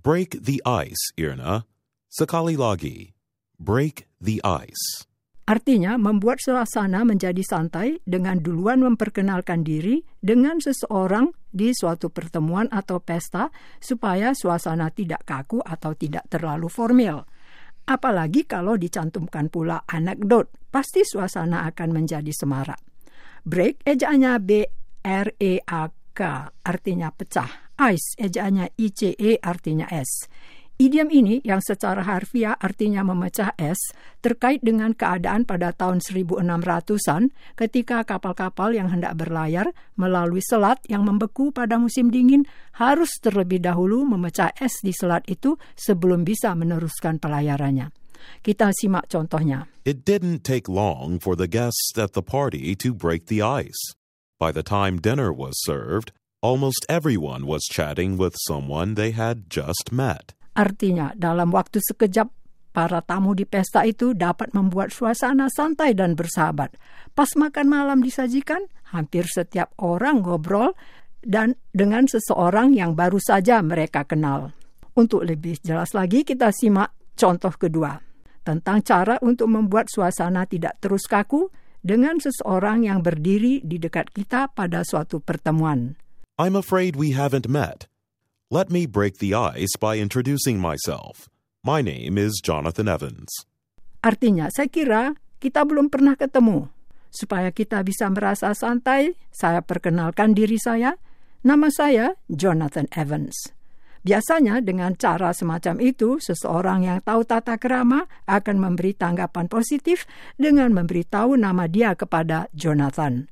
Break the ice, Irna. Sekali lagi. Break the ice. Artinya membuat suasana menjadi santai dengan duluan memperkenalkan diri dengan seseorang di suatu pertemuan atau pesta supaya suasana tidak kaku atau tidak terlalu formal. Apalagi kalau dicantumkan pula anekdot, pasti suasana akan menjadi semarak. Break ejaannya B R E A K artinya pecah ice, ejaannya ICE artinya es. Idiom ini yang secara harfiah artinya memecah es terkait dengan keadaan pada tahun 1600-an ketika kapal-kapal yang hendak berlayar melalui selat yang membeku pada musim dingin harus terlebih dahulu memecah es di selat itu sebelum bisa meneruskan pelayarannya. Kita simak contohnya. It didn't take long for the guests at the party to break the ice. By the time dinner was served, Almost everyone was chatting with someone they had just met. Artinya, dalam waktu sekejap, para tamu di pesta itu dapat membuat suasana santai dan bersahabat. Pas makan malam disajikan, hampir setiap orang ngobrol dan dengan seseorang yang baru saja mereka kenal. Untuk lebih jelas lagi, kita simak contoh kedua tentang cara untuk membuat suasana tidak terus kaku dengan seseorang yang berdiri di dekat kita pada suatu pertemuan. I'm afraid we haven't met. Let me break the ice by introducing myself. My name is Jonathan Evans. Artinya, saya kira kita belum pernah ketemu. Supaya kita bisa merasa santai, saya perkenalkan diri saya. Nama saya Jonathan Evans. Biasanya dengan cara semacam itu, seseorang yang tahu tata kerama akan memberi tanggapan positif dengan memberitahu nama dia kepada Jonathan.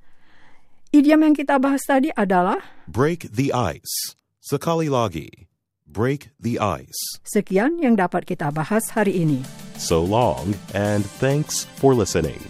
Idiom yang kita bahas tadi adalah break the ice. Sekali lagi, break the ice. Sekian yang dapat kita bahas hari ini. So long and thanks for listening.